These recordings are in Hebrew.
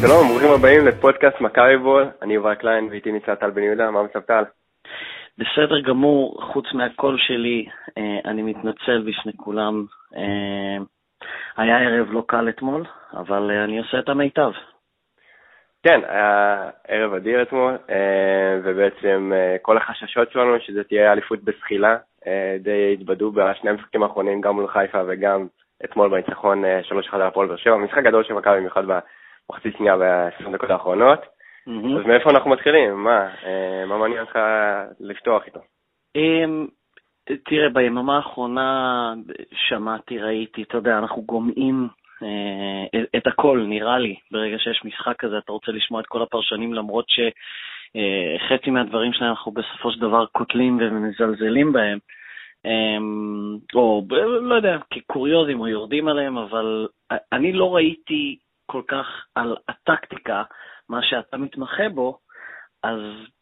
שלום, ברוכים הבאים לפודקאסט מכבי בול, אני יובל קליין ואיתי נמצא טל בן יהודה, מה מצב טל? בסדר גמור, חוץ מהקול שלי, אה, אני מתנצל בפני כולם. אה, היה ערב לא קל אתמול, אבל אה, אני עושה את המיטב. כן, היה ערב אדיר אתמול, ובעצם כל החששות שלנו שזה תהיה אליפות בזחילה, די התבדו בשני המשחקים האחרונים, גם מול חיפה וגם אתמול בניצחון 3-1 על הפועל באר שבע. משחק גדול של מכבי במיוחד במחצית שנייה ב-20 דקות האחרונות. אז מאיפה אנחנו מתחילים? מה, אה, מה מעניין אותך לפתוח איתו? אמ, תראה, ביממה האחרונה שמעתי, ראיתי, אתה יודע, אנחנו גומעים אה, את הכל, נראה לי. ברגע שיש משחק כזה, אתה רוצה לשמוע את כל הפרשנים, למרות שחצי אה, מהדברים שלהם אנחנו בסופו של דבר קוטלים ומזלזלים בהם. אמ, או לא יודע, כקוריוזים או יורדים עליהם, אבל אני לא ראיתי כל כך על הטקטיקה, מה שאתה מתמחה בו, אז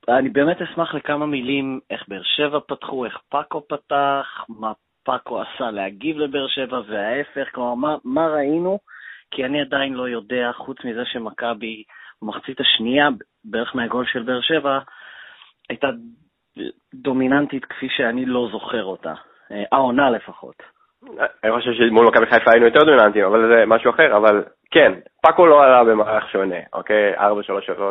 אני באמת אשמח לכמה מילים איך באר שבע פתחו, איך פאקו פתח, מה פאקו עשה להגיב לבאר שבע וההפך, כלומר, מה, מה ראינו? כי אני עדיין לא יודע, חוץ מזה שמכבי במחצית השנייה, בערך מהגול של באר שבע, הייתה דומיננטית כפי שאני לא זוכר אותה, אה, העונה לפחות. אני חושב שמול מכבי חיפה היינו יותר דומיננטיים, אבל זה משהו אחר, אבל כן, פאקו לא עלה במערך שונה, אוקיי? 4-3-3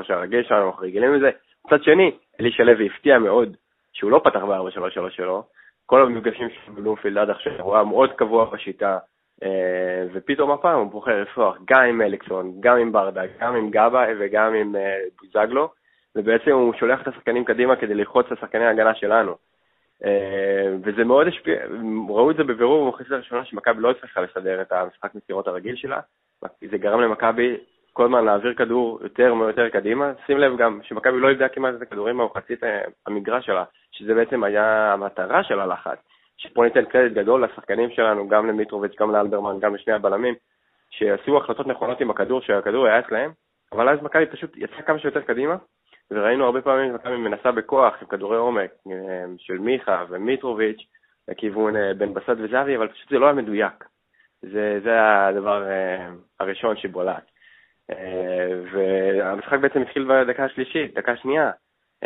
הרגיל שלנו, אנחנו רגילים לזה. מצד שני, אלישע לוי הפתיע מאוד שהוא לא פתח ב-4-3-3 שלו. כל המפגשים של בלומפילד עד עכשיו, הוא היה מאוד קבוע בשיטה, אה, ופתאום הפעם הוא בוחר לפתוח גם עם אליקסון, גם עם ברדה, גם עם גבא וגם עם אה, בוזגלו, ובעצם הוא שולח את השחקנים קדימה כדי ללחוץ את השחקני ההגנה שלנו. אה, וזה מאוד השפיע, ראו את זה בבירור במחצית הראשונה שמכבי לא הצליחה לסדר את המשחק מסירות הרגיל שלה, זה גרם למכבי כל הזמן להעביר כדור יותר ויותר קדימה. שים לב גם שמכבי לא ידעה כמעט איזה כדורים במחצית אה, המגרש שלה, שזה בעצם היה המטרה של הלחץ. שפה ניתן קרדיט גדול לשחקנים שלנו, גם למיטרוביץ', גם לאלברמן, גם לשני הבלמים, שעשו החלטות נכונות עם הכדור, שהכדור היה אצלהם, אבל אז מכבי פשוט יצאה כמה שיותר קדימה, וראינו הרבה פעמים מכבי מנסה בכוח עם כדורי עומק אה, של מיכה ומיטרוביץ' לכיוון אה, בן בסט וזהבי, אבל פשוט זה לא היה מדויק. זה, זה הדבר uh, הראשון שבולט. Uh, והמשחק בעצם התחיל בדקה השלישית, דקה שנייה.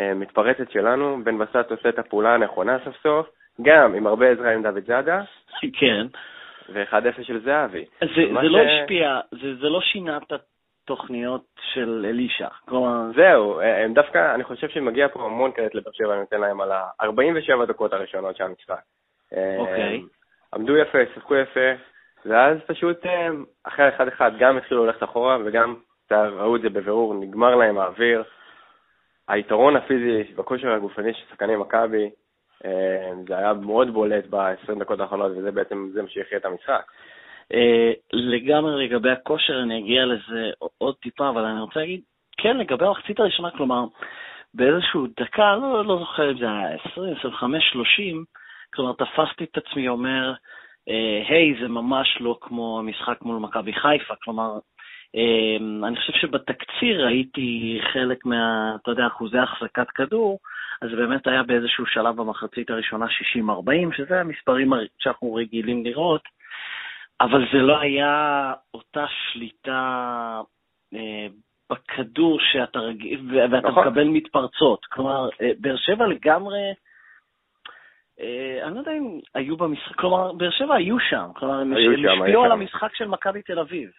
Uh, מתפרצת שלנו, בן בסט עושה את הפעולה הנכונה סוף סוף, גם עם הרבה עזרה עם דוד זאדה. כן. ו-1-0 של זהבי. זה, זה ש... לא השפיע, זה, זה לא שינה את התוכניות של אלישע. כלומר... זהו, הם דווקא, אני חושב שמגיע פה המון קרדיט לבאר שבע, אני נותן להם על ה-47 דקות הראשונות של המשחק. אוקיי. עמדו יפה, שיחקו יפה, ואז פשוט אה, אחרי אחד אחד גם התחילו ללכת אחורה וגם ראו את זה בבירור, נגמר להם האוויר. היתרון הפיזי בכושר הגופני של שחקני מכבי, אה, זה היה מאוד בולט ב-20 דקות האחרונות, וזה בעצם זה מה שהכריע את המשחק. אה, לגמרי לגבי הכושר, אני אגיע לזה עוד טיפה, אבל אני רוצה להגיד, כן, לגבי המחצית הראשונה, כלומר, באיזשהו דקה, לא, לא זוכר אם זה היה 20, 25, 30, כלומר, תפסתי את עצמי אומר, אה, היי, זה ממש לא כמו המשחק מול מכבי חיפה, כלומר, אה, אני חושב שבתקציר ראיתי חלק מה, אתה יודע, אחוזי החזקת כדור, אז באמת היה באיזשהו שלב במחצית הראשונה 60-40, שזה המספרים שאנחנו רגילים לראות, אבל זה לא היה אותה שליטה אה, בכדור שאתה רגיל, ואתה נכון. מקבל מתפרצות. כלומר, אה, באר שבע לגמרי... אה, אני לא יודע אם היו במשחק, כלומר, באר שבע היו שם, כלומר, הם השפיעו על המשחק של מכבי תל אביב,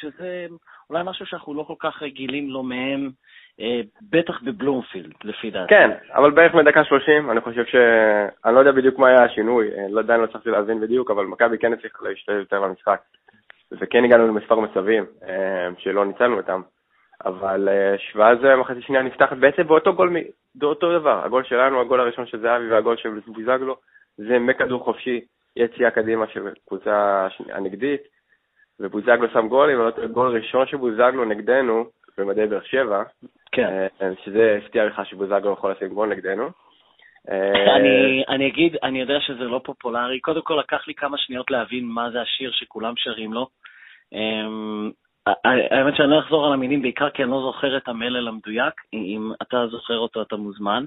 שזה אולי משהו שאנחנו לא כל כך רגילים לו מהם, אה, בטח בבלומפילד, לפי דעתי. כן, אבל בערך מדקה 30, אני חושב ש... אני לא יודע בדיוק מה היה השינוי, אה, לא עדיין לא הצלחתי להבין בדיוק, אבל מכבי כן הצליחה להשתלב יותר במשחק, וכן הגענו למספר מצבים שלא ניצלנו אותם. אבל ואז מחצית שנייה נפתחת בעצם באותו גול זה אותו דבר, הגול שלנו, הגול הראשון של זהבי והגול של בוזגלו, זה מכדור חופשי, יציאה קדימה של קבוצה הנגדית, ובוזגלו שם גולים, אבל גול ראשון של בוזגלו נגדנו, במדי באר שבע, כן. אה, שזה הפתיע לך שבוזגלו יכול לשים גול נגדנו. אה, אני, אני אגיד, אני יודע שזה לא פופולרי. קודם כל, לקח לי כמה שניות להבין מה זה השיר שכולם שרים לו. אמ, האמת שאני לא אחזור על המילים, בעיקר כי אני לא זוכר את המלל המדויק. אם אתה זוכר אותו, אתה מוזמן.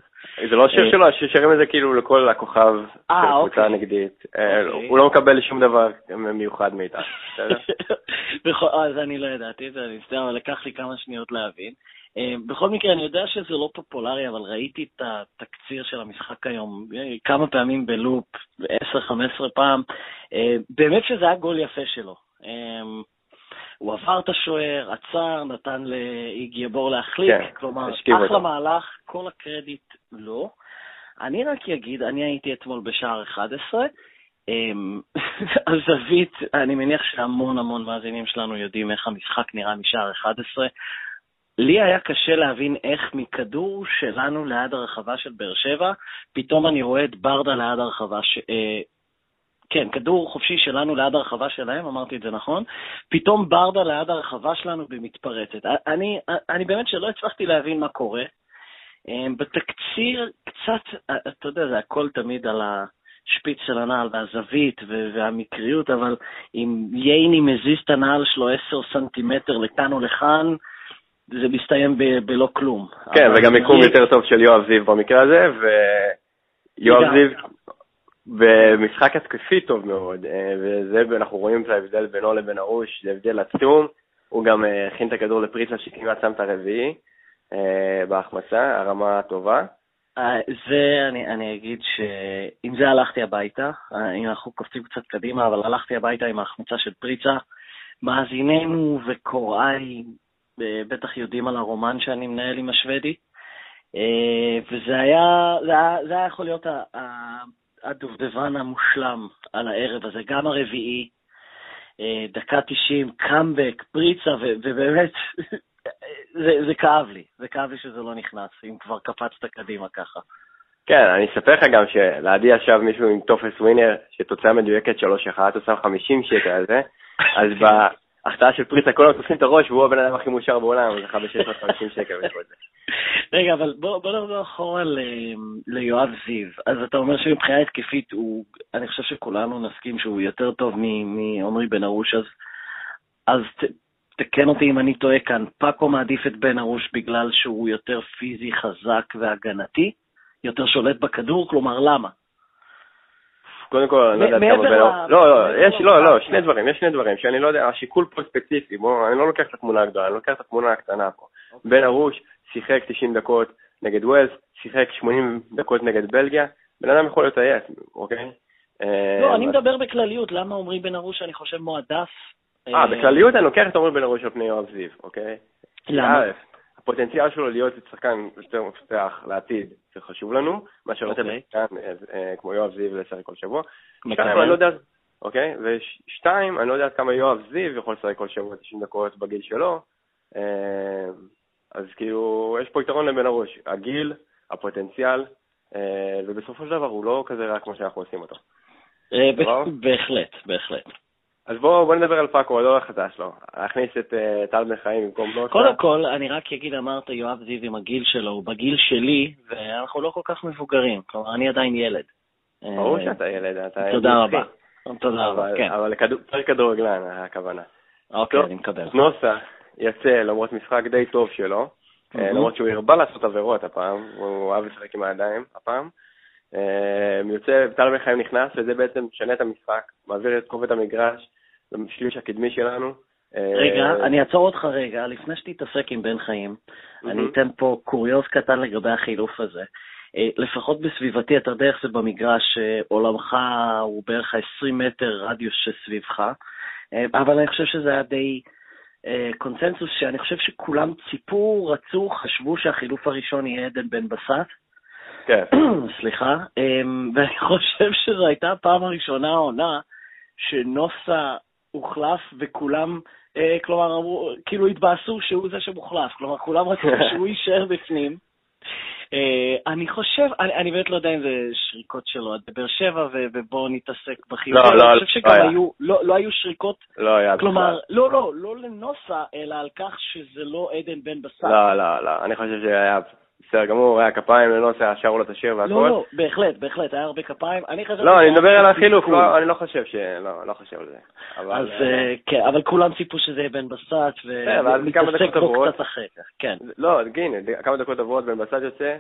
זה לא שיר שלו, שרים את זה כאילו לכל הכוכב של הקבוצה אוקיי. הנגדית. אה, אוקיי. הוא לא מקבל שום דבר מיוחד מאיתנו, אז אני לא ידעתי את זה, אני מצטער, אבל לקח לי כמה שניות להבין. אה, בכל מקרה, אני יודע שזה לא פופולרי, אבל ראיתי את התקציר של המשחק היום אה, כמה פעמים בלופ, 10-15 פעם. אה, באמת שזה היה גול יפה שלו. אה, הוא עבר את השוער, עצר, נתן לאיגי בור להחליק, כן, כלומר, אחלה אותו. מהלך, כל הקרדיט לא. אני רק אגיד, אני הייתי אתמול בשער 11, אמ, הזווית, אני מניח שהמון המון מאזינים שלנו יודעים איך המשחק נראה משער 11. לי היה קשה להבין איך מכדור שלנו ליד הרחבה של באר שבע, פתאום אני רואה את ברדה ליד הרחבה, ש... כן, כדור חופשי שלנו ליד הרחבה שלהם, אמרתי את זה נכון, פתאום ברדה ליד הרחבה שלנו במתפרצת. אני, אני באמת שלא הצלחתי להבין מה קורה. אמ, בתקציר קצת, אתה יודע, זה הכל תמיד על השפיץ של הנעל והזווית והמקריות, אבל אם ייני מזיז את הנעל שלו 10 סנטימטר לכאן או לכאן, זה מסתיים ב- בלא כלום. כן, וגם מיקום יותר טוב של יואב זיו במקרה הזה, ויואב. זיו במשחק התקפי טוב מאוד, אה, וזה, אנחנו רואים את ההבדל בינו לבין ארוש, זה הבדל עצום. הוא גם אה, הכין את הכדור לפריצה שכמעט שם את הרביעי אה, בהחמצה, הרמה טובה. אה, זה, אני, אני אגיד שעם זה הלכתי הביתה, אם אנחנו קופצים קצת קדימה, אבל הלכתי הביתה עם ההחמצה של פריצה. מאזיננו וקוראי בטח יודעים על הרומן שאני מנהל עם השוודי, וזה היה, זה היה, זה היה יכול להיות ה- הדובדבן המושלם על הערב הזה, גם הרביעי, אה, דקה 90, קאמבק, פריצה, ו- ובאמת, זה, זה כאב לי, זה כאב לי שזה לא נכנס, אם כבר קפצת קדימה ככה. כן, אני אספר לך גם שלידי ישב מישהו עם טופס ווינר, שתוצאה מדויקת 3-1, הוא שם 50 שקל על זה, אז בהחטאה של פריצה כולם תופסים את הראש, והוא הבן אדם הכי מאושר בעולם, הוא זכה ב-650 שקל. רגע, אבל בוא, נחזור אחורה ליואב זיו. אז אתה אומר שמבחינה התקפית, אני חושב שכולנו נסכים שהוא יותר טוב מעומרי בן ארוש, אז, תקן אותי אם אני טועה כאן, פאקו מעדיף את בן ארוש בגלל שהוא יותר פיזי, חזק והגנתי? יותר שולט בכדור? כלומר, למה? קודם כל, אני לא יודע כמה אור... לא, לא, יש, לא, לא. שני דברים, יש שני דברים, שאני לא יודע, השיקול פה ספציפי, בוא, אני לא לוקח את התמונה הגדולה, אני לוקח את התמונה הקטנה פה. בן ארוש שיחק 90 דקות נגד ווילס, שיחק 80 דקות נגד בלגיה, בן אדם יכול להיות עייף, אוקיי? לא, אה, אני מדבר בכלליות, למה עומרי בן ארוש, אני חושב, מועדף? אה, בכלליות אני לוקח את עומר בן ארוש על פני יואב זיו, אוקיי? למה? הפוטנציאל שלו להיות שחקן יותר מפתח לעתיד, זה חשוב לנו, מאשר לתת. לשחקן כמו יואב זיו לשחק כל שבוע. שתיים, אני לא יודע, אוקיי? ושתיים, אני לא יודע עד כמה יואב זיו יכול לשחק כל שבוע 90 דקות בגיל שלו. אה, אז כאילו, יש פה יתרון לבן ארוש, הגיל, הפוטנציאל, אה, ובסופו של דבר הוא לא כזה רע כמו שאנחנו עושים אותו. אה? בהחלט, בהחלט. אז בואו בוא נדבר על פאקו, לא על החדש שלו. להכניס את אה, טל בן חיים במקום נוסה. קודם כל, אני רק אגיד, אמרת יואב זיו עם הגיל שלו, הוא בגיל שלי, ואנחנו לא כל כך מבוגרים. כלומר, אני עדיין ילד. ברור אה, שאתה ילד, אתה... תודה ילד רבה. נצחי. תודה רבה, כן. אבל פרק כדורגלן, הכוונה. אוקיי. אני מקבל. נוסה יצא למרות משחק די טוב שלו, אה. למרות שהוא הרבה לעשות עבירות הפעם, הוא אהב לשחק עם הידיים הפעם. יוצא, טל בן חיים נכנס, וזה בעצם משנה את המשחק, מעביר את כובד המגרש לשליש הקדמי שלנו. אה, רגע, אני אעצור אותך רגע, לפני שתתעסק עם בן חיים, אני. אתן פה קוריוז קטן לגבי החילוף הזה. אה, לפחות בסביבתי, אתה יודע איך זה במגרש, אה, עולמך הוא בערך ה-20 מטר רדיוס שסביבך, אה, אבל אני חושב שזה היה די אה, קונצנזוס, שאני חושב שכולם ציפו, רצו, חשבו שהחילוף הראשון יהיה עדן בן בסט. כן. סליחה, ואני חושב שזו הייתה הפעם הראשונה העונה שנוסה הוחלף וכולם, אה, כלומר, אמרו, כאילו התבאסו שהוא זה שמוחלף, כלומר, כולם רצו שהוא יישאר בפנים. אה, אני חושב, אני, אני באמת לא יודע אם זה שריקות שלו עד בבאר שבע, ובואו נתעסק בחיוב. לא, לא, אני חושב שגם לא. היו, לא, לא היו שריקות, לא היה בכלל. כלומר, לא, לא, לא לנוסה, אלא על כך שזה לא עדן בן בסט. לא, לא, לא, אני חושב שהיה בסדר גמור, היה כפיים לנוסה, שרו לו את השיר והכל. לא, לא, בהחלט, בהחלט, היה הרבה כפיים. אני חשבתי... לא, אני מדבר על החילוף, לא, אני לא חושב ש... לא, לא חושב על זה. אז כן, אבל כולם ציפו שזה יהיה בן בסט, ומתעסק בו קצת אחר כך, כן. לא, הנה, כמה דקות עברות, בן בסט יוצא,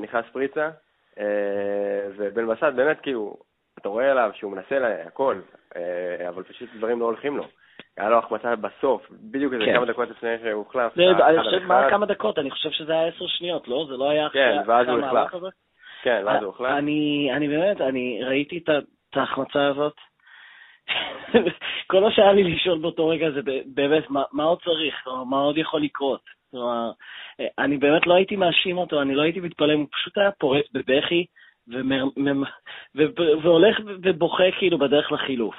נכנס פריצה, ובן בסט באמת, כאילו, אתה רואה עליו שהוא מנסה הכל, אבל פשוט דברים לא הולכים לו. היה לו החמצה בסוף, בדיוק איזה כן. כמה דקות לפני שהוא הוחלף. אני חושב, מה כמה דקות? אני חושב שזה היה עשר שניות, לא? זה לא היה כן, ואז הוא הוחלף. כן, ואז הוא הוחלף. אני באמת, אני ראיתי את ההחמצה הזאת. כל מה שהיה לי לשאול באותו רגע זה באמת, מה עוד צריך? מה עוד יכול לקרות? כלומר, אני באמת לא הייתי מאשים אותו, אני לא הייתי מתפלא, הוא פשוט היה פורץ בבכי. והולך ובוכה כאילו בדרך לחילוף.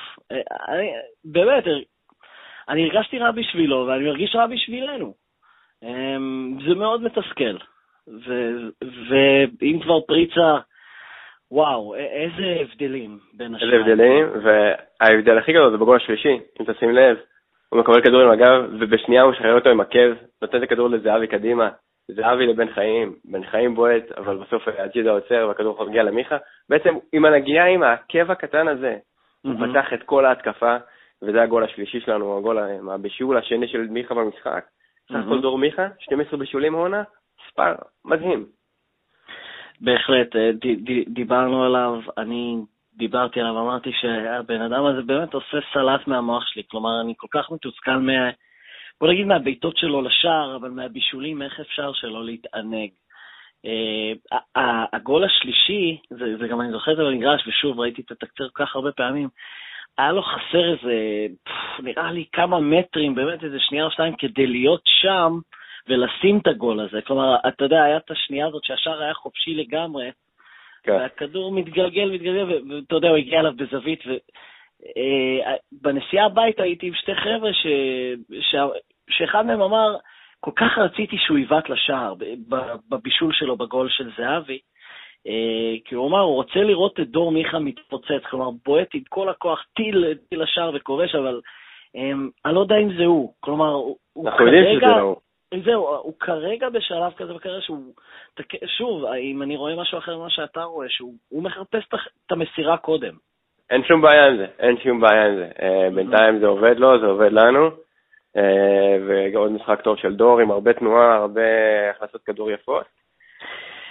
אני, באמת, אני הרגשתי רע בשבילו, ואני מרגיש רע בשבילנו. אמ, זה מאוד מתסכל. ואם כבר פריצה, וואו, איזה הבדלים בין השניים. איזה הבדלים, וההבדל הכי גדול זה בגול השלישי, אם תשים לב. הוא מקבל כדור עם הגב, ובשנייה הוא משחרר אותו עם עקב, נותן את הכדור לזהבי קדימה, זהבי לבן חיים, בן חיים בועט, אבל בסוף אג'ידה עוצר והכדור מגיע למיכה. בעצם עם הנגיעה עם העקב הקטן הזה, הוא פתח את כל ההתקפה, וזה הגול השלישי שלנו, הגול הבישול השני של מיכה במשחק. סך הכל דור מיכה, 12 בישולים העונה, מספר מדהים. בהחלט, אה, דיברנו עליו, אני דיברתי עליו, אמרתי שהבן אדם הזה באמת עושה סלט מהמוח שלי, כלומר, אני כל כך מתוסכל מה... בוא נגיד מהבעיטות שלו לשער, אבל מהבישולים, איך אפשר שלא להתענג? Uh, הגול השלישי, זה, זה גם אני זוכר את זה במגרש, ושוב, ראיתי את התקציר כל כך הרבה פעמים, היה לו חסר איזה, פff, נראה לי כמה מטרים, באמת איזה שנייה או שתיים, כדי להיות שם ולשים את הגול הזה. כלומר, אתה יודע, היה את השנייה הזאת שהשער היה חופשי לגמרי, כן. והכדור מתגלגל, מתגלגל, ואתה יודע, הוא הגיע אליו בזווית, ובנסיעה אה, הביתה הייתי עם שתי חבר'ה ש... ש... שאחד מהם אמר, כל כך רציתי שהוא יבעט לשער בבישול שלו בגול של זהבי, כי הוא אמר, הוא רוצה לראות את דור מיכה מתפוצץ, כלומר, בועט עם כל הכוח טיל, טיל לשער וכובש, אבל אמ, אני לא יודע אם זה הוא. כלומר, הוא אנחנו יודעים שזה לא הוא. זהו, הוא כרגע בשלב כזה בקריירה שהוא, שוב, אם אני רואה משהו אחר ממה שאתה רואה, שהוא מחרפש את המסירה קודם. אין שום בעיה עם זה, אין שום בעיה עם זה. אה, בינתיים זה עובד לו, זה עובד לנו. אה, ועוד משחק טוב של דור עם הרבה תנועה, הרבה הכנסות כדור יפות.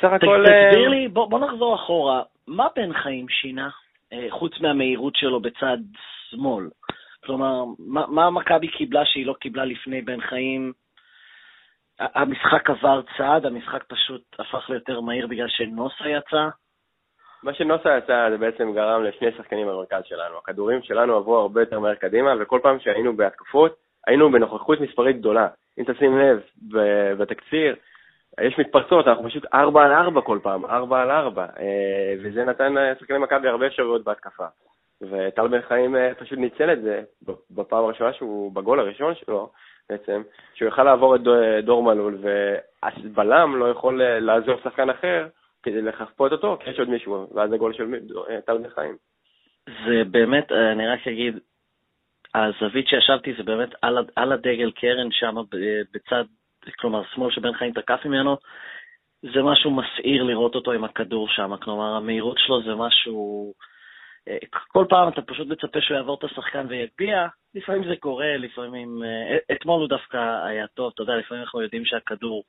סך הכל... תסביר לי, בוא, בוא נחזור אחורה, מה בן חיים שינה, אה, חוץ מהמהירות שלו בצד שמאל? כלומר, מה, מה מכבי קיבלה שהיא לא קיבלה לפני בן חיים? המשחק עבר צעד, המשחק פשוט הפך ליותר מהיר בגלל שנוסה יצא? מה שנוסה יצא זה בעצם גרם לשני שחקנים במרכז שלנו. הכדורים שלנו עברו הרבה יותר מהר קדימה, וכל פעם שהיינו בהתקפות, היינו בנוכחות מספרית גדולה. אם תשים לב, בתקציר, יש מתפרצות, אנחנו פשוט 4 על 4 כל פעם, 4 על 4, אה, וזה נתן לשחקני מכבי הרבה אפשרויות בהתקפה. וטל בן חיים אה, פשוט ניצל את זה בפעם הראשונה שהוא, בגול הראשון שלו, בעצם, שהוא יכל לעבור את דור מלול, והבלם לא יכול אה, לעזור שחקן אחר כדי לחפות אותו, כי יש עוד מישהו, ואז הגול של טל בן חיים. זה באמת, אני רק אגיד, הזווית שישבתי זה באמת על, על הדגל קרן שם בצד כלומר, שמאל שבן חיים תקף ממנו, זה משהו מסעיר לראות אותו עם הכדור שם. כלומר, המהירות שלו זה משהו... אה, כל פעם אתה פשוט מצפה שהוא יעבור את השחקן ויגביה, לפעמים זה קורה, לפעמים... אה, אתמול הוא דווקא היה טוב, אתה יודע, לפעמים אנחנו יודעים שהכדור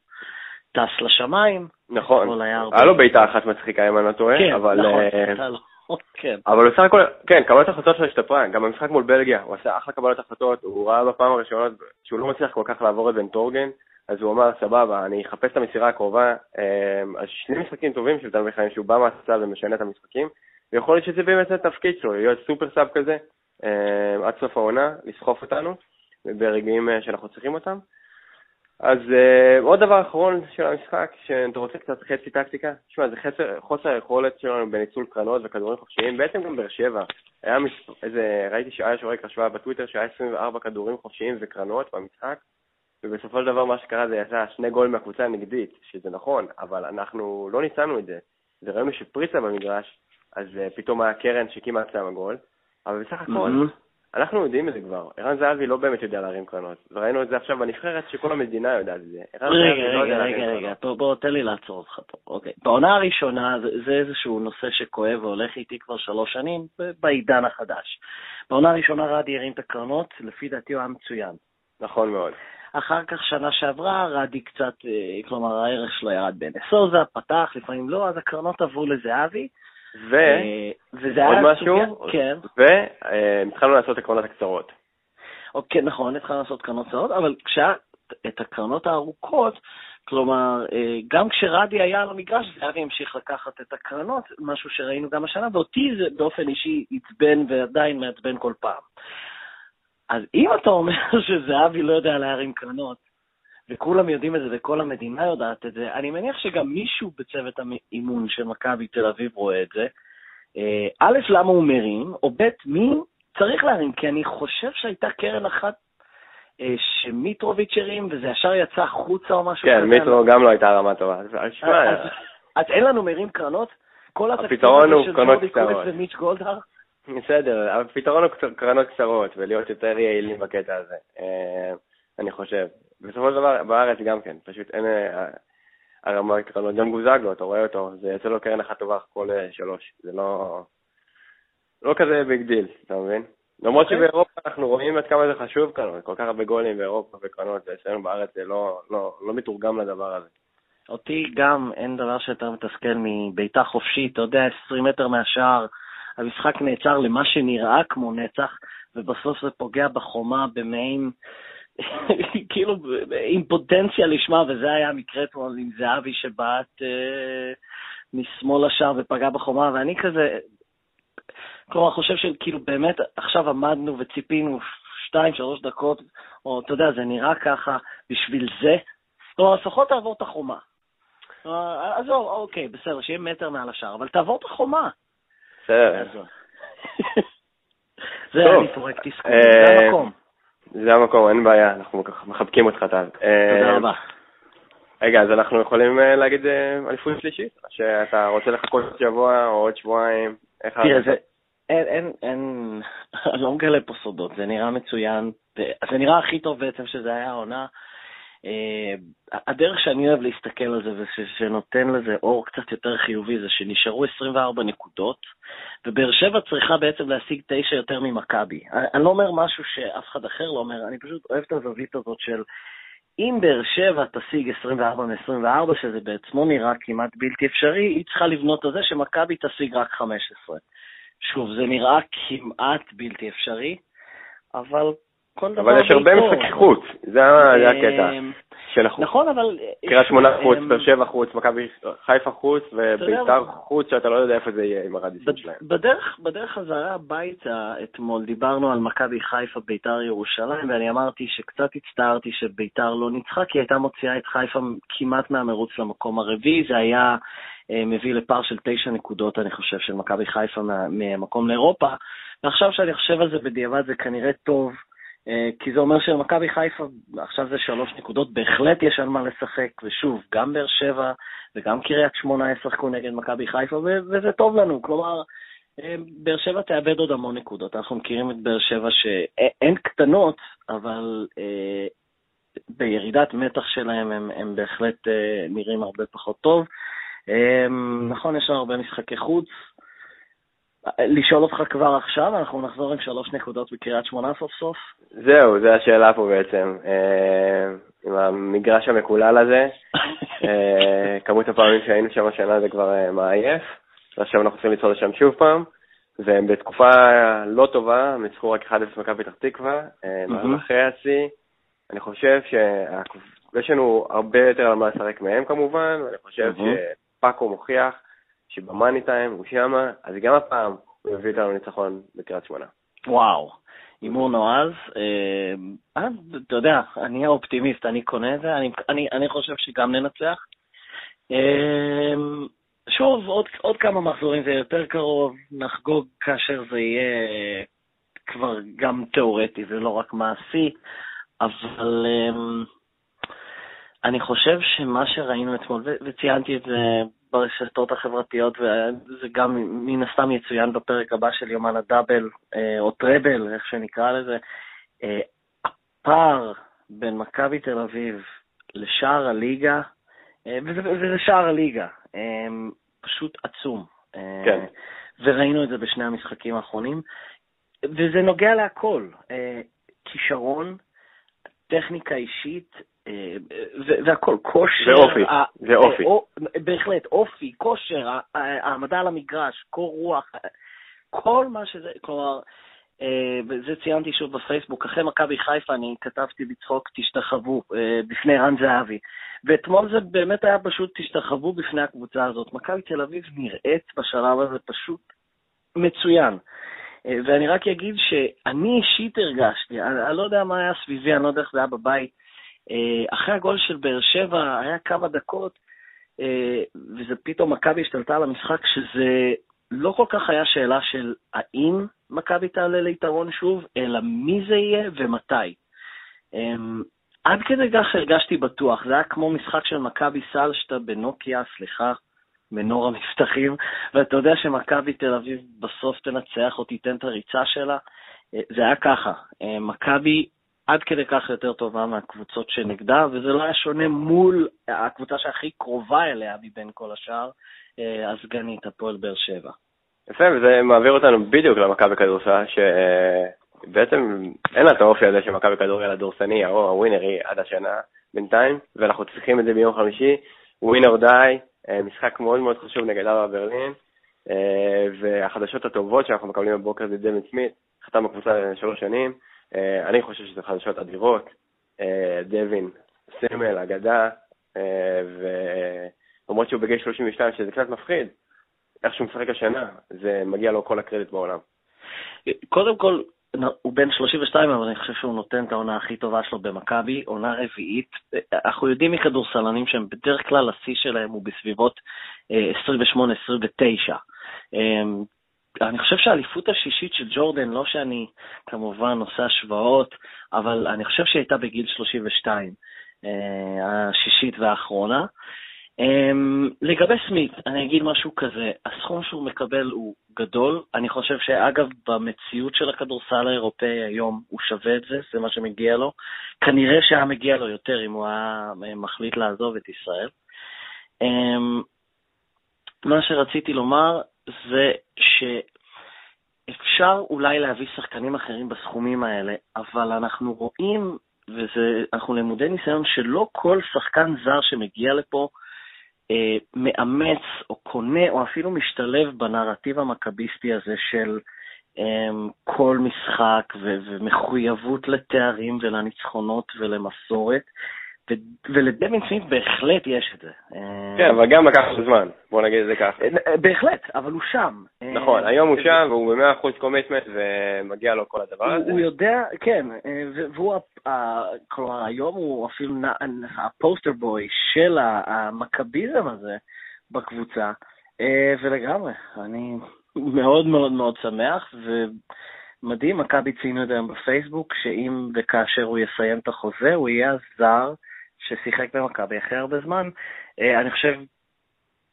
טס לשמיים. נכון, היה לו בעיטה אחת מצחיקה אם אני לא טועה, כן, אבל... נכון, אה, כן. אבל בסך הכל, כן, קבלת החלטות שלו השתפרה, גם במשחק מול בלגיה, הוא עשה אחלה קבלת החלטות, הוא ראה בפעם הראשונה שהוא לא מצליח כל כך לעבור את בן טורגן, אז הוא אמר, סבבה, אני אחפש את המסירה הקרובה. אמ, אז שני משחקים טובים של תלמיד חיים, שהוא בא מהספסל ומשנה את המשחקים, ויכול להיות שזה באמת התפקיד שלו, להיות סופר סאב כזה, אמ, עד סוף העונה, לסחוף אותנו, ברגעים אה, שאנחנו צריכים אותם. אז uh, עוד דבר אחרון של המשחק, שאתה רוצה קצת חצי טקטיקה, תשמע, זה חסר, חוסר היכולת שלנו בניצול קרנות וכדורים חופשיים, בעצם גם באר שבע. היה מס... איזה, ראיתי שהיה שורק השוואה בטוויטר שהיה 24 כדורים חופשיים וקרנות במשחק, ובסופו של דבר מה שקרה זה יצא שני גול מהקבוצה הנגדית, שזה נכון, אבל אנחנו לא ניצלנו את זה. וראינו שפריצה במגרש, אז uh, פתאום היה קרן שכמעט שמה גול, אבל בסך הכל, mm-hmm. אנחנו יודעים את זה כבר. ערן זהבי לא באמת יודע להרים קרנות. וראינו את זה עכשיו בנבחרת, שכל המדינה יודעת את זה. רגע, לא רגע, רגע, רגע, בוא, בוא, תן לי לעצור אותך פה. אוקיי. בעונה הראשונה, זה, זה איזשהו נושא שכואב והולך איתי כבר שלוש שנים, בעידן החדש. בעונה הראשונה רדי הרים את הקרנות, לפי דעתי הוא היה מצוין. נכון מאוד. אחר כך, שנה שעברה, רדי קצת, אה, כלומר, הערך שלו ירד בנסוזה, פתח, לפעמים לא, אז הקרנות עברו לזהבי. ו... אה, וזה עוד משהו, כן. והתחלנו אה, לעשות הקרנות הקצרות. אוקיי, נכון, התחלנו לעשות קרנות קצרות, אבל כשהיה את הקרנות הארוכות, כלומר, גם כשרדי היה על המגרש, זהבי המשיך לקחת את הקרנות, משהו שראינו גם השנה, ואותי זה באופן אישי עצבן ועדיין מעצבן כל פעם. אז אם אתה אומר שזהבי לא יודע להרים קרנות, וכולם יודעים את זה וכל המדינה יודעת את זה, אני מניח שגם מישהו בצוות האימון של מכבי תל אביב רואה את זה. אה, א', למה הוא מרים, או ב', מי צריך להרים? כי אני חושב שהייתה קרן אחת אה, שמיטרוביץ' הרים, וזה ישר יצא החוצה או משהו כן, מיטרו גם לא הייתה רמה טובה. אז אין לנו מרים קרנות? כל הפתרון הוא קרנות קצרות. ומיץ' גולדהר? בסדר, הפתרון הוא קרנות קצרות ולהיות יותר יעילים בקטע הזה, אה, אני חושב. בסופו של דבר, בארץ גם כן, פשוט אין אה, הרמה קרנות. גם גוזגלו, אתה רואה אותו, זה יוצא לו קרן אחת טובה כל אה, שלוש. זה לא, לא כזה big deal, אתה מבין? למרות אוקיי. שבאירופה אנחנו רואים עד כמה זה חשוב כאן, כל כך הרבה גולים באירופה וקרנות, ואצלנו בארץ זה לא, לא, לא מתורגם לדבר הזה. אותי גם אין דבר שיותר מתסכל מבעיטה חופשית, אתה יודע, 20 מטר מהשער, המשחק נעצר למה שנראה כמו נצח, ובסוף זה פוגע בחומה במעין, כאילו, עם פוטנציה לשמה, וזה היה המקרה אתמול עם זהבי שבעט אה, משמאל לשער ופגע בחומה, ואני כזה, כלומר, חושב שכאילו באמת עכשיו עמדנו וציפינו שתיים, שלוש דקות, או אתה יודע, זה נראה ככה, בשביל זה, כלומר, לפחות תעבור את החומה. עזוב, אוקיי, בסדר, שיהיה מטר מעל השער, אבל תעבור את החומה. בסדר. זה אני פורק תסכול, זה אה, המקום. זה המקום, אין בעיה, אנחנו מחבקים אותך, טל. אה, תודה רבה. רגע, אז אנחנו יכולים אה, להגיד אליפות שלישית? שאתה רוצה לחכות שבוע או עוד שבועיים? תראה, זה... אין, אין, אין, אני לא מגלה פה סודות, זה נראה מצוין. זה נראה הכי טוב בעצם שזה היה העונה. אה, הדרך שאני אוהב להסתכל על זה ושנותן לזה אור קצת יותר חיובי זה שנשארו 24 נקודות, ובאר שבע צריכה בעצם להשיג תשע יותר ממכבי. אני לא אומר משהו שאף אחד אחר לא אומר, אני פשוט אוהב את הזווית הזאת של אם באר שבע תשיג 24 מ-24, שזה בעצמו נראה כמעט בלתי אפשרי, היא צריכה לבנות על זה שמכבי תשיג רק 15. שוב, זה נראה כמעט בלתי אפשרי, אבל כל דבר אבל יש הרבה משחקי חוץ, זה הקטע של החוץ. נכון, אבל... קריית שמונה חוץ, באר שבע חוץ, מכבי חיפה חוץ, וביתר חוץ, שאתה לא יודע איפה זה יהיה עם הרדיסים שלהם. בדרך חזרה הביתה אתמול דיברנו על מכבי חיפה, ביתר ירושלים, ואני אמרתי שקצת הצטערתי שביתר לא ניצחה, כי הייתה מוציאה את חיפה כמעט מהמרוץ למקום הרביעי, זה היה אה, מביא לפער של תשע נקודות, אני חושב, של מכבי חיפה מהמקום לאירופה. ועכשיו שאני חושב על זה בדיעבד, זה כנראה טוב. אה, כי זה אומר שלמכבי חיפה עכשיו זה שלוש נקודות, בהחלט יש על מה לשחק, ושוב, גם באר שבע וגם קריית שמונה ישחקו נגד מכבי חיפה, וזה טוב לנו, כלומר, אה, באר שבע תאבד עוד המון נקודות, אנחנו מכירים את באר שבע שאין קטנות, אבל אה, בירידת מתח שלהם הם, הם בהחלט אה, נראים הרבה פחות טוב. אה, נכון, יש לנו הרבה משחקי חוץ, לשאול אותך כבר עכשיו, אנחנו נחזור עם שלוש נקודות בקריית שמונה סוף סוף. זהו, זו השאלה פה בעצם. אה, עם המגרש המקולל הזה, אה, כמות הפעמים שהיינו שם השנה זה כבר אה, מעייף, ועכשיו אנחנו צריכים לצעוד לשם שוב פעם, והם בתקופה לא טובה, הם ניצחו רק 1-0 מכבי פתח תקווה, אחרי השיא. אני חושב שיש לנו הרבה יותר על מה לשחק מהם כמובן, ואני חושב שפאקו מוכיח שבמאני טיים הוא שמה, אז גם הפעם הוא יביא אותנו ניצחון בקריית שמונה. וואו, הימור נועז. אה, אתה יודע, אני האופטימיסט, אני קונה את זה, אני, אני, אני חושב שגם ננצח. אה, שוב, עוד, עוד כמה מחזורים זה יותר קרוב, נחגוג כאשר זה יהיה כבר גם תיאורטי ולא רק מעשי, אבל... אה, אני חושב שמה שראינו אתמול, וציינתי את זה ברשתות החברתיות, וזה גם מן הסתם יצוין בפרק הבא של יומן הדאבל, או טראבל, איך שנקרא לזה. הפער בין מכבי תל אביב לשער הליגה, וזה, וזה שער הליגה, פשוט עצום. כן. וראינו את זה בשני המשחקים האחרונים, וזה נוגע להכל. כישרון, טכניקה אישית, אה, והכל, כושר. ואופי, זה אופי. בהחלט, אופי, כושר, העמדה על המגרש, קור רוח, כל מה שזה, כלומר, אה, וזה ציינתי שוב בפייסבוק, אחרי מכבי חיפה אני כתבתי בצחוק תשתחוו אה, בפני רן זהבי. ואתמול זה באמת היה פשוט תשתחוו בפני הקבוצה הזאת. מכבי תל אביב נראית בשלב הזה פשוט מצוין. ואני רק אגיד שאני אישית הרגשתי, אני, אני לא יודע מה היה סביבי, אני לא יודע איך זה היה בבית, אה, אחרי הגול של באר שבע היה כמה דקות, אה, וזה פתאום מכבי השתלטה על המשחק, שזה לא כל כך היה שאלה של האם מכבי תעלה ליתרון שוב, אלא מי זה יהיה ומתי. אמ, עד כדי כך הרגשתי בטוח, זה היה כמו משחק של מכבי סלשטה בנוקיה, סליחה, מנור המבטחים, ואתה יודע שמכבי תל אביב בסוף תנצח או תיתן את הריצה שלה. אה, זה היה ככה, מכבי עד כדי כך יותר טובה מהקבוצות שנגדה, וזה לא היה שונה מול הקבוצה שהכי קרובה אליה מבין כל השאר, אה, הסגנית, הפועל באר שבע. יפה, וזה מעביר אותנו בדיוק למכבי כדורסל, שבעצם אין לה את האופי הזה שמכבי כדורגל הדורסני, או הווינרי עד השנה בינתיים, ואנחנו צריכים את זה ביום חמישי, ווינר די, משחק מאוד מאוד חשוב נגד אבא ברלין, אה, והחדשות הטובות שאנחנו מקבלים בבוקר זה דמין סמית, חתם בקבוצה לשלוש שנים, אה, אני חושב שזה חדשות אדירות. אה, דווין, סמל, אגדה, אה, ולמרות שהוא בגיל 32, שזה קצת מפחיד, איך שהוא משחק השנה, זה מגיע לו כל הקרדיט בעולם. קודם כל, הוא בן 32, אבל אני חושב שהוא נותן את העונה הכי טובה שלו במכבי, עונה רביעית. אנחנו יודעים מכדורסלנים שהם בדרך כלל, השיא שלהם הוא בסביבות 28-29. אני חושב שהאליפות השישית של ג'ורדן, לא שאני כמובן עושה השוואות, אבל אני חושב שהיא הייתה בגיל 32, אה, השישית והאחרונה. אמ, לגבי סמית, אני אגיד משהו כזה, הסכום שהוא מקבל הוא גדול, אני חושב שאגב, במציאות של הכדורסל האירופאי היום הוא שווה את זה, זה מה שמגיע לו. כנראה שהיה מגיע לו יותר אם הוא היה מחליט לעזוב את ישראל. אמ, מה שרציתי לומר זה שאפשר אולי להביא שחקנים אחרים בסכומים האלה, אבל אנחנו רואים, ואנחנו למודי ניסיון, שלא כל שחקן זר שמגיע לפה אה, מאמץ או קונה או אפילו משתלב בנרטיב המכביסטי הזה של אה, כל משחק ו- ומחויבות לתארים ולניצחונות ולמסורת. ולדווין סמית בהחלט יש את זה. כן, אבל גם לקח לו זמן, בוא נגיד את זה ככה. אה, בהחלט, אבל הוא שם. נכון, היום הוא שם והוא ב-100% commitment ומגיע לו כל הדבר הזה. הוא יודע, כן, אה, והוא, כלומר, היום הוא אפילו ה poster boy של המכביזם הזה בקבוצה, אה, ולגמרי, אני מאוד מאוד מאוד שמח, ומדהים, מכבי ציינו את זה היום בפייסבוק, שאם וכאשר הוא יסיים את החוזה, הוא יהיה הזר ששיחק במכבי אחרי הרבה זמן, אה, אני חושב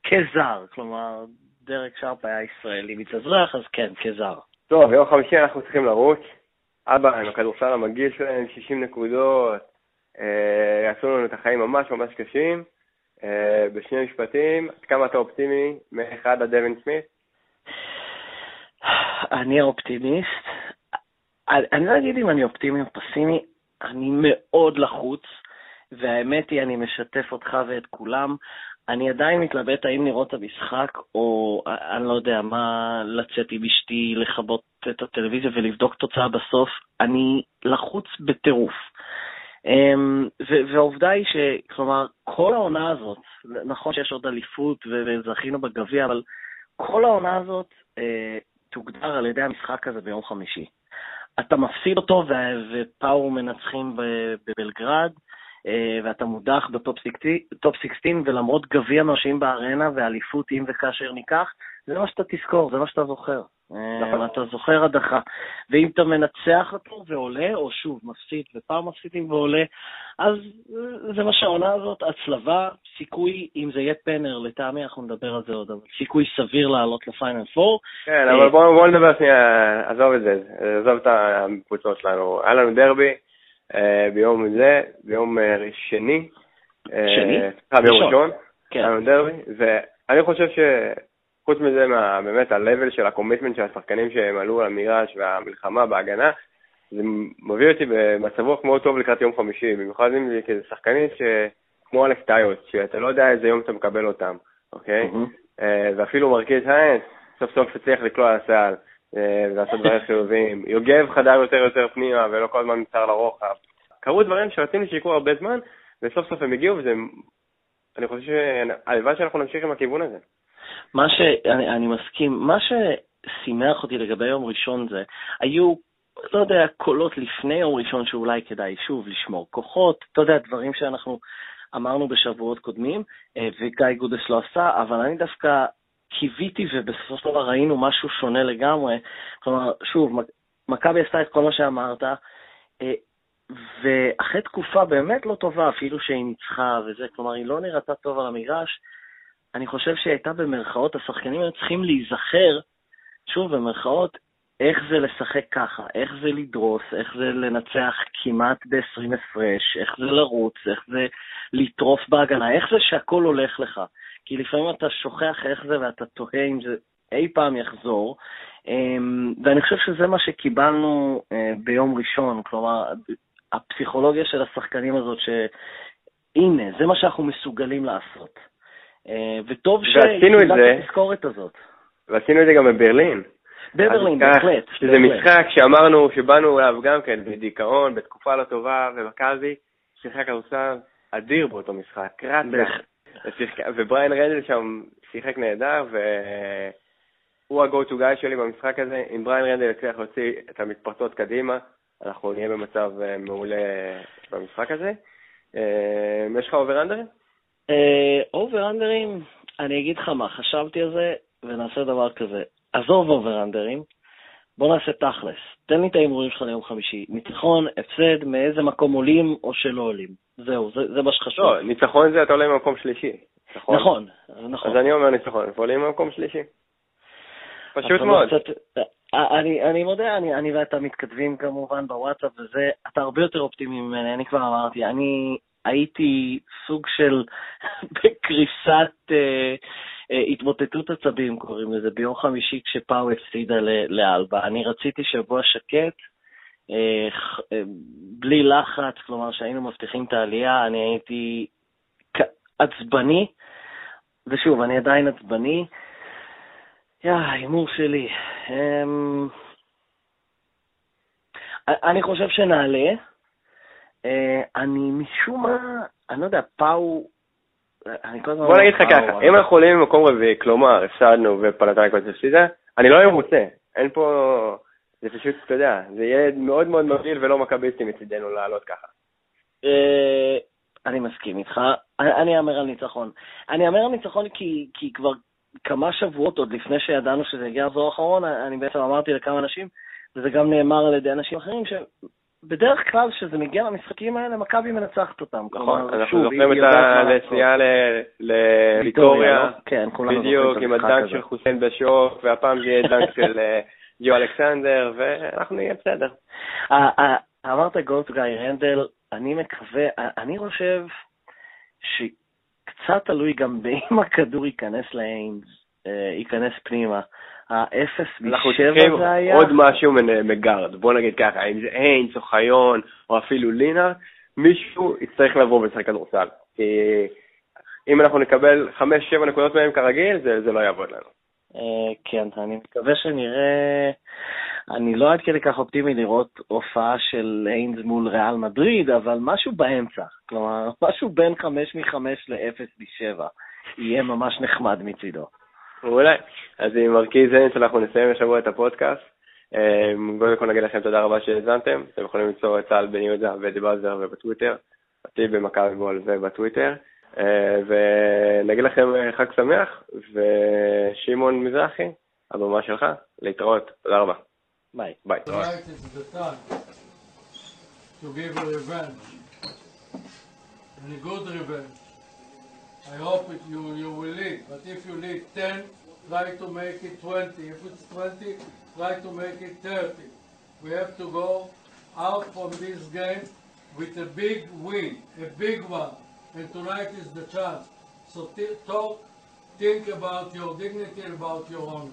כזר, כלומר, דרק שרפ היה ישראלי מתאזרח, אז כן, כזר. טוב, ביום חמישי אנחנו צריכים לרוץ. אבא, עם הכדורסל המגיל שלהם, 60 נקודות, אה, יעשו לנו את החיים ממש ממש קשים. אה, בשני משפטים, עד כמה אתה אופטימי מאחד עד דווין סמית? אני אופטימיסט. אני לא אגיד אם אני אופטימי או פסימי, אני מאוד לחוץ. והאמת היא, אני משתף אותך ואת כולם. אני עדיין מתלבט האם לראות את המשחק, או אני לא יודע מה, לצאת עם אשתי, לכבות את הטלוויזיה ולבדוק תוצאה בסוף. אני לחוץ בטירוף. אמ, והעובדה היא שכלומר, כל העונה הזאת, נכון שיש עוד אליפות וזכינו בגביע, אבל כל העונה הזאת אה, תוגדר על ידי המשחק הזה ביום חמישי. אתה מפסיד אותו ופאור מנצחים בבלגרד, ואתה מודח בטופ 16, ולמרות גביע מרשים בארנה ואליפות אם וכאשר ניקח, זה מה שאתה תזכור, זה מה שאתה זוכר. נכון. אתה זוכר הדחה. ואם אתה מנצח אותו ועולה, או שוב, מפסיד ופעם מפסידים ועולה, אז זה מה שהעונה הזאת, הצלבה, סיכוי, אם זה יהיה פנר, לטעמי אנחנו נדבר על זה עוד, אבל סיכוי סביר לעלות לפיינל פור. כן, אבל בואו בוא נדבר שנייה, עזוב את זה, עזוב את הקבוצות שלנו. היה לנו דרבי ביום זה, ביום שני. שני? ביום ראשון. כן. דרבי, ואני חושב ש... חוץ מזה, מה, באמת ה-level של הקומיטמנט של השחקנים שהם עלו על המגרש והמלחמה בהגנה, זה מביא אותי במצב רוח מאוד טוב לקראת יום חמישי, במיוחד אם זה כזה שחקנים כמו אלף טיוס, שאתה לא יודע איזה יום אתה מקבל אותם, אוקיי? Mm-hmm. ואפילו מרכיז היינס, סוף סוף הצליח לקלוע על הסל, אה, ולעשות דברים חיוביים. יוגב חדר יותר יותר פנימה, ולא כל הזמן נצטר לרוחב. קרו דברים שרצינו שיקרו הרבה זמן, וסוף סוף הם הגיעו, וזה... אני חושב שהלוואי שאנחנו נמשיך עם הכיוון הזה. מה ש... אני, אני מסכים, מה ששימח אותי לגבי יום ראשון זה, היו, לא יודע, קולות לפני יום ראשון שאולי כדאי שוב לשמור כוחות, אתה יודע, דברים שאנחנו אמרנו בשבועות קודמים, אה, וגיא גודס לא עשה, אבל אני דווקא קיוויתי ובסופו של דבר ראינו משהו שונה לגמרי. כלומר, שוב, מכבי עשתה את כל מה שאמרת, אה, ואחרי תקופה באמת לא טובה, אפילו שהיא ניצחה וזה, כלומר, היא לא נראתה טוב על המגרש, אני חושב שהיא הייתה במרכאות, השחקנים היו צריכים להיזכר, שוב, במרכאות, איך זה לשחק ככה, איך זה לדרוס, איך זה לנצח כמעט ב-20 הפרש, איך זה לרוץ, איך זה לטרוף בהגנה, איך זה שהכל הולך לך. כי לפעמים אתה שוכח איך זה ואתה תוהה אם זה אי פעם יחזור. אמ, ואני חושב שזה מה שקיבלנו אה, ביום ראשון, כלומר, הפסיכולוגיה של השחקנים הזאת, שהנה, זה מה שאנחנו מסוגלים לעשות. אה, וטוב שקיבלת את התזכורת הזאת. ועשינו את זה גם בברלין. בברלין, בהחלט. שזה משחק שאמרנו, שבאנו אליו גם כן בדיכאון, בתקופה לא טובה, ומכבי שיחק כדורסל אדיר באותו משחק, רץ. ובריין רנדל שם שיחק נהדר, והוא ה-go to guy שלי במשחק הזה. אם בריין רנדל יצליח להוציא את המתפרצות קדימה, אנחנו נהיה במצב אה, מעולה במשחק הזה. אה, יש לך over-under ים? over-under ים, אני אגיד לך מה, חשבתי על זה ונעשה דבר כזה. עזוב אובר-אנדרים, בוא נעשה תכלס. תן לי את ההימורים שלך ליום חמישי. ניצחון, הפסד, מאיזה מקום עולים או שלא עולים. זהו, זה, זה מה שחשוב. לא, ניצחון זה אתה עולה ממקום שלישי. נכון, נכון. נכון. אז אני אומר ניצחון, אנחנו עולים ממקום שלישי. פשוט מאוד. קצת, אני, אני מודה, אני, אני ואתה מתכתבים כמובן בוואטסאפ וזה, אתה הרבה יותר אופטימי ממני, אני כבר אמרתי, אני הייתי סוג של בקריסת אה, אה, התמוטטות עצבים, קוראים לזה, ביום חמישי כשפאו הפסידה לאלבה. אני רציתי שבוע שקט, אה, אה, בלי לחץ, כלומר שהיינו מבטיחים את העלייה, אני הייתי עצבני, ושוב, אני עדיין עצבני. יא, הימור שלי. אמ, אני חושב שנעלה. אה, אני משום מה, אני לא יודע, פאו. בוא נגיד לך ככה, אם אנחנו עולים ממקום רביעי, כלומר, הפסדנו ופלטניקוס הפסידה, אני לא מרוצה. אין פה... זה פשוט, אתה יודע, זה יהיה מאוד מאוד מבדיל ולא מכביסטי מצידנו לעלות ככה. אה, אני מסכים איתך, אני אאמר על ניצחון. אני אאמר על ניצחון כי, כי כבר כמה שבועות, עוד לפני שידענו שזה יגיע לזור האחרון, אני בעצם אמרתי לכמה אנשים, וזה גם נאמר על ידי אנשים אחרים, בדרך כלל כשזה מגיע למשחקים האלה, מכבי מנצחת אותם. נכון, אנחנו זוכרים את הנסיעה לוויטוריה, לא? כן, בדיוק, עם הדנק של חוסיין בשוק, והפעם זה יהיה דנק של אה, ג'ו אלכסנדר, ואנחנו נהיה בסדר. אמרת גולט גיא רנדל, אני מקווה, אני חושב שקצת תלוי גם באם הכדור ייכנס לאיינס, אה, ייכנס פנימה. האפס משבע זה היה... עוד משהו מגארד, בוא נגיד ככה, אם זה איינס או חיון או אפילו לינארד, מישהו יצטרך לבוא ולשחק כדורסל. כי אם אנחנו נקבל חמש, שבע נקודות מהם כרגיל, זה, זה לא יעבוד לנו. אה, כן, אני מקווה שנראה... אני לא עד כדי כך אופטימי לראות הופעה של איינס מול ריאל מדריד, אבל משהו באמצע. כלומר, משהו בין חמש מחמש לאפס משבע. יהיה ממש נחמד מצידו. אולי. אז עם מרכיז אינס אנחנו נסיים השבוע את הפודקאסט. אמ, קודם כל נגיד לכם תודה רבה שהאזנתם. אתם יכולים למצוא את צה"ל בן יהודה ודיבאזר ובטוויטר, אותי במכבי בול ובטוויטר. אה, ונגיד לכם חג שמח, ושמעון מזרחי, הבמה שלך, להתראות, תודה רבה. ביי. ביי. To give revenge, and a good revenge. I hope it, you, you will lead, but if you lead 10, try to make it 20. If it's 20, try to make it 30. We have to go out from this game with a big win, a big one, and tonight is the chance. So talk, think about your dignity about your honor.